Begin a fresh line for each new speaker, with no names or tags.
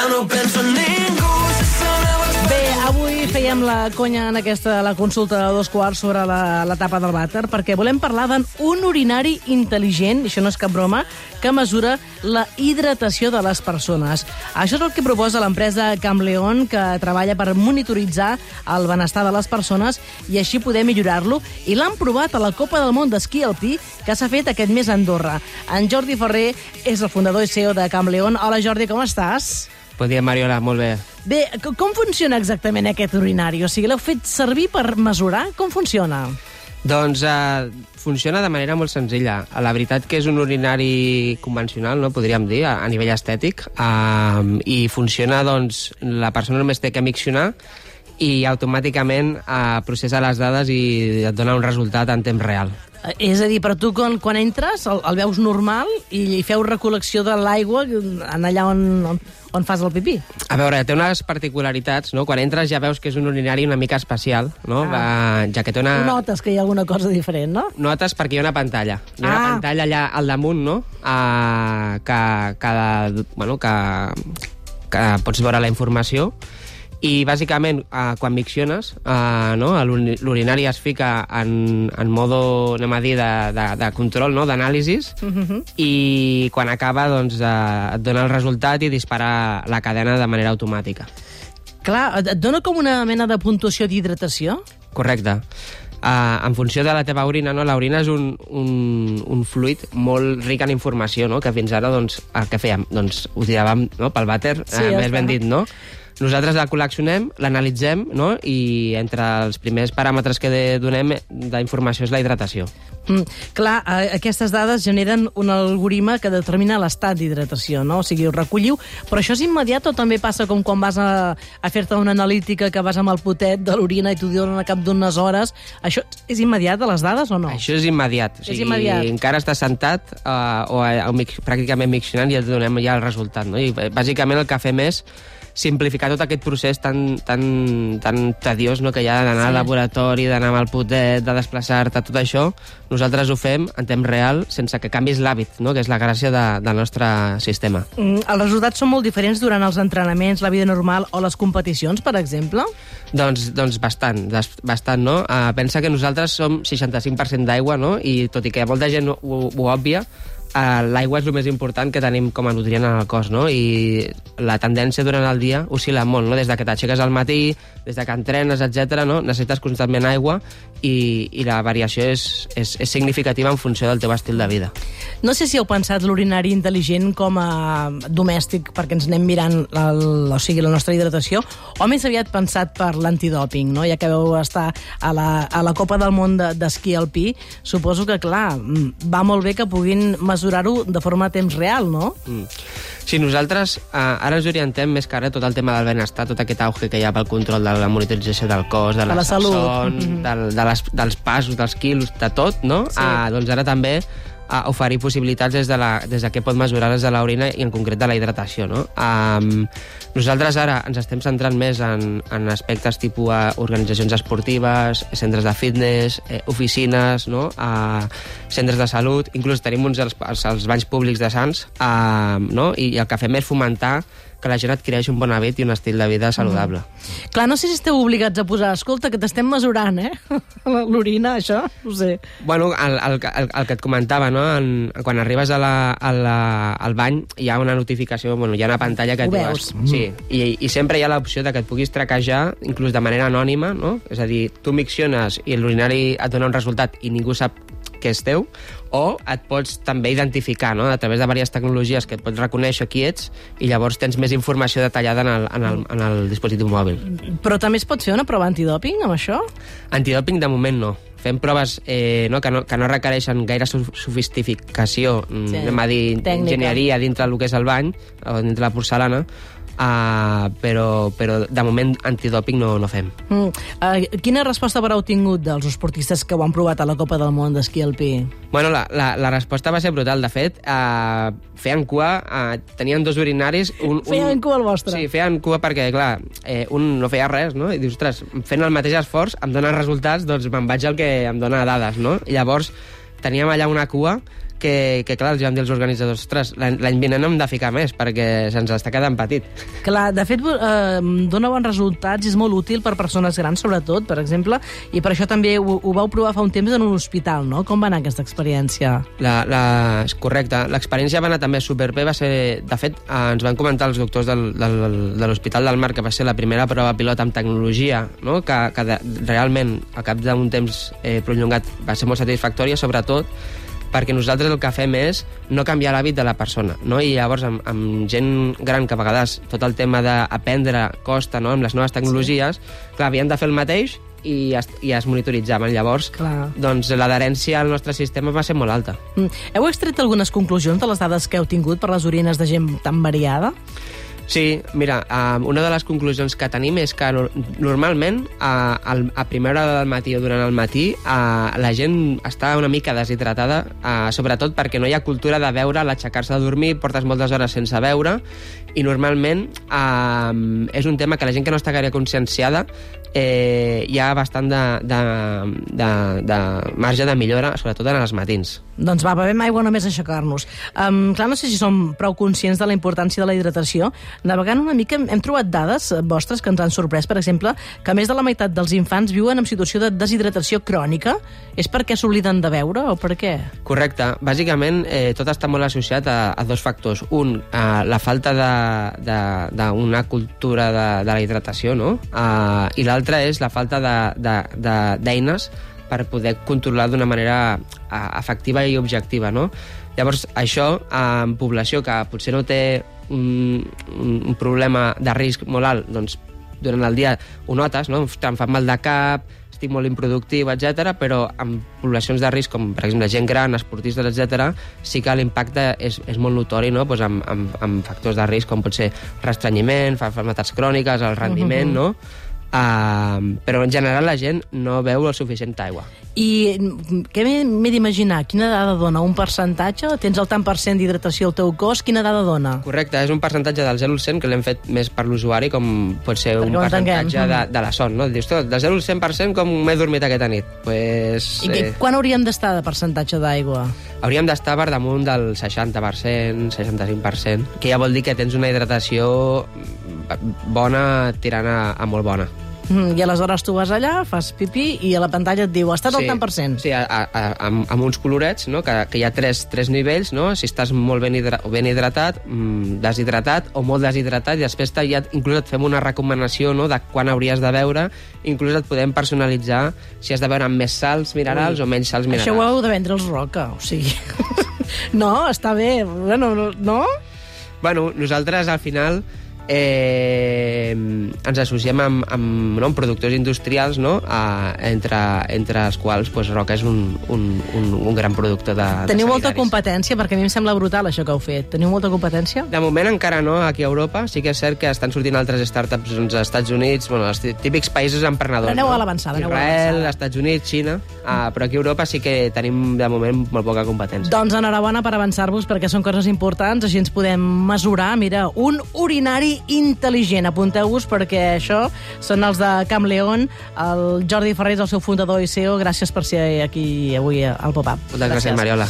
ja no penso en ningú.
Bé, avui fèiem la conya en aquesta la consulta de dos quarts sobre la- l'etapa del vàter, perquè volem parlar d'un urinari intel·ligent, això no és cap broma, que mesura la hidratació de les persones. Això és el que proposa l'empresa Camleon, que treballa per monitoritzar el benestar de les persones i així poder millorar-lo, i l'han provat a la Copa del Món d'esquí alpí que s'ha fet aquest mes a Andorra. En Jordi Ferrer és el fundador i CEO de Camleon. Hola Jordi, com estàs?
Bon dia, Mariola, molt bé.
Bé, com funciona exactament aquest urinari? O sigui, l'heu fet servir per mesurar? Com funciona?
Doncs eh, funciona de manera molt senzilla. La veritat que és un urinari convencional, no podríem dir, a, a nivell estètic, eh, i funciona, doncs, la persona només té que miccionar i automàticament eh, processa les dades i et dona un resultat en temps real.
Eh, És a dir, però tu quan, quan entres el, el veus normal i, i feu recol·lecció de l'aigua en allà on, on, on fas el pipí.
A veure, té unes particularitats, no? Quan entres ja veus que és un urinari una mica especial, no?
Ah.
Ja que té una...
Tu notes que hi ha alguna cosa diferent, no?
notes perquè hi ha una pantalla. Hi ha una
Ah.
pantalla allà al damunt, no? Uh, que, que, bueno, que, que pots veure la informació i bàsicament uh, quan micciones uh, no? l'uri- l'urinari es fica en, en modo, anem a dir, de, de, de control, no? d'anàlisis
Mhm.
i quan acaba doncs, uh, et dona el resultat i dispara la cadena de manera automàtica.
Clar, et, dona com una mena de puntuació d'hidratació?
Correcte. Uh, en funció de la teva orina, no? l'orina és un, un, un fluid molt ric en informació, no? que fins ara doncs, el que fèiem? Doncs ho tiràvem no? pel vàter,
Sí,
eh, més ben dit, no? Nosaltres la col·leccionem, l'analitzem, no? i entre els primers paràmetres que de- donem d'informació és la hidratació.
Mm, clar, eh, aquestes dades generen un algoritme que determina l'estat d'hidratació, no? O sigui, ho recolliu, però això és immediat o també passa com quan vas a, a fer-te una analítica que vas amb el potet de l'orina i t'ho diuen a cap d'unes hores? Això és immediat de les dades o no?
Això és immediat. O
És
sigui,
immediat.
Encara estàs sentat uh, o, o mic, pràcticament miccionant i et donem ja el resultat. No? I bàsicament el que fem és simplificar tot aquest procés tan, tan, tan tediós no? que hi ha d'anar
Sí.
al laboratori, d'anar amb el potet, de desplaçar-te, tot això, nosaltres ho fem en temps real sense que canvis l'hàbit, no? que és la gràcia de, del nostre sistema.
Mm, els resultats són molt diferents durant els entrenaments, la vida normal o les competicions, per exemple?
Doncs, doncs bastant, bastant, no? Uh, pensa que nosaltres som 65% d'aigua, no? I tot i que molta gent ho, ho òbvia, uh, l'aigua és el més important que tenim com a nutrient en el cos, no? I la tendència durant el dia oscil·la molt, no? Des de que t'aixeques al matí, des de que entrenes, etc, no? Necessites constantment aigua i, i la variació és, és, és significativa en funció del teu estil de vida.
No sé si heu pensat l'urinari intel·ligent com a domèstic perquè ens anem mirant el, o sigui, la nostra hidratació, o més aviat pensat per l'antidòping, no? ja que vau estar a la, a la Copa del Món de- d'esquí alpí, suposo que, clar, mm, va molt bé que puguin mesurar-ho de forma a temps real, no?
Mm. Sí, nosaltres eh, ara ens orientem més que ara tot el tema del benestar, tot aquest auge que hi ha pel control de la monitorització del cos, de,
De la salut.
sessons,
Mhm.
del, de les, dels passos, dels quilos, de tot, no?
Sí.
Ah, doncs ara també a oferir possibilitats des de, la, des de què pot mesurar des de l'orina i en concret de la hidratació. No? Um, nosaltres ara ens estem centrant més en, en aspectes tipus a organitzacions esportives, centres de fitness, eh, oficines, no? a centres de salut, inclús tenim uns als, als, als banys públics de Sants, uh, no? I, i el que fem és fomentar que la gent adquireixi un bon hàbit i un estil de vida saludable.
Clar, no sé si esteu obligats a posar, escolta, que t'estem mesurant, eh? L'orina, això, no ho sé.
Bueno, el, el, el, el que et comentava, no? En, quan arribes a la, a la, al bany hi ha una notificació, bueno, hi ha una pantalla que
Ho
et diu...
veus.
Sí, i, i sempre hi ha l'opció de que et puguis traquejar, inclús de manera anònima, no? És a dir, tu micciones i l'urinari et dona un resultat i ningú sap que és teu, o et pots també identificar, no? a través de diverses tecnologies que et pots reconèixer qui ets i llavors tens més informació detallada en el, en el, en el dispositiu mòbil.
Però també es pot fer una prova antidòping amb això?
Antidòping de moment no. Fem proves eh, no, que, no, que no requereixen gaire so- sofisticació,
Sí,
sí, anem a dir
tècnica.
enginyeria dintre del que és el bany, o dintre la porcelana, uh, però, però de moment antidòping no, no fem.
Mm. Uh, quina resposta haureu tingut dels esportistes que ho han provat a la Copa del Món d'esquí alpí?
Bueno, la, la, la resposta va ser brutal. De fet, uh, feien cua, uh, tenien dos urinaris... Un, un...
Feien cua el vostre?
Sí, feien cua perquè, clar, eh, un no feia res, no? I dius, ostres, fent el mateix esforç, em dona resultats, doncs me'n vaig al que em dona dades, no? I llavors teníem allà una cua que, que clar, els vam dir als organitzadors, ostres, l'any l'any vinent hem de ficar més, perquè se'ns està quedant petit.
Clar, de fet, eh, dona bons resultats i és molt útil per persones grans, sobretot, per exemple, i per això també ho, ho vau provar fa un temps en un hospital, no? Com va anar aquesta experiència?
La, la, és correcte. L'experiència va anar també superbé. Va ser, de fet, eh, ens van comentar els doctors del, del, de l'Hospital del Mar que va ser la primera prova pilot amb tecnologia, no? que, que de, realment, al cap d'un temps eh, prolongat, va ser molt satisfactòria, sobretot perquè nosaltres el que fem és no canviar l'hàbit de la persona, no? I llavors amb, amb gent gran que a vegades tot el tema d'aprendre costa, no?, amb les noves tecnologies, sí. clar, havien de fer el mateix i es, i es monitoritzaven. Llavors,
Clar.
doncs l'adherència al nostre sistema va ser molt alta.
Mm. Heu extret algunes conclusions de les dades que heu tingut per les orines de gent tan variada?
Sí, mira, uh, una de les conclusions que tenim és que no, normalment al, a primera hora del matí o durant el matí la gent està una mica deshidratada, sobretot perquè no hi ha cultura de beure a l'aixecar-se de dormir, portes moltes hores sense beure i normalment és un tema que la gent que no està gaire conscienciada eh, hi ha bastant de, de, de, de marge de millora, sobretot en els matins.
Doncs va, bevem aigua només a aixecar-nos. Um, clar, no sé si som prou conscients de la importància de la hidratació. Navegant una mica hem, hem trobat dades eh, vostres que ens han sorprès, per exemple, que més de la meitat dels infants viuen en situació de deshidratació crònica. És perquè s'obliden de beure o per què?
Correcte. Bàsicament, eh, tot està molt associat a, a dos factors. Un, a la falta d'una cultura de, de la hidratació, no? Uh, I l'altre és la falta d'eines de, de, d'eines per poder controlar d'una manera uh, efectiva i objectiva, no? Llavors, això, en població que potser no té un, un, problema de risc molt alt, doncs durant el dia ho notes, no? Em fa mal de cap, estic molt improductiu, etc. però en poblacions de risc, com per exemple gent gran, esportistes, etc., sí que l'impacte és, és molt notori no? pues amb, amb, amb factors de risc com pot ser restrenyiment, malalties cròniques, el rendiment, no? Uh, però en general la gent no beu el suficient aigua.
I mm, què m'he d'imaginar? Quina dada dona? Un percentatge? Tens el tant per cent d'hidratació al teu cos? Quina dada dona?
Correcte, és un percentatge del 0 al 100 que l'hem fet més per l'usuari, com pot ser un
Perquè ho
percentatge de, de la son. No? Dius, tot, del 0 al 100% com m'he dormit aquesta nit. Pues,
I
eh,
quan hauríem d'estar de percentatge d'aigua?
hauríem d'estar per damunt del 60%, 65%, que ja vol dir que tens una hidratació bona tirant a, a molt bona.
Mm, I aleshores tu vas allà, fas pipí i a la pantalla et diu estàs al tant per cent.
Sí, a, a, a, amb, amb uns colorets, no? que, que hi ha tres, tres nivells, no? si estàs molt ben, hidra, ben hidratat, mm, deshidratat o molt deshidratat, i després ja, inclús et fem una recomanació no? de quan hauries de beure, inclús et podem personalitzar si has de beure amb més salts minerals
Ui.
o menys salts minerals.
Això ho heu de vendre els Roca, o sigui... no, està bé. Bueno, no- no?
Bueno, nosaltres al final eh, ens associem amb, amb, no, amb productors industrials, no? a, entre, entre els quals pues, Roca és un, un, un, un gran productor de,
Teniu
de
molta
sanitaris.
competència, perquè a mi em sembla brutal això que heu fet. Teniu molta competència?
De moment encara no, aquí a Europa. Sí que és cert que estan sortint altres startups doncs, als Estats Units, bueno, els tí- típics països emprenedors.
Aneu
no?
a l'avançada, a
Israel,
l'avançada.
Estats Units, Xina, uh, però aquí a Europa sí que tenim de moment molt poca competència.
Doncs enhorabona per avançar-vos, perquè són coses importants, així ens podem mesurar. Mira, un urinari intel·ligent. Apunteu-vos perquè això són els de Camp León, el Jordi Ferrer és el seu fundador i CEO. Gràcies per ser aquí avui al Pop-Up.
Moltes gràcies, Mariola.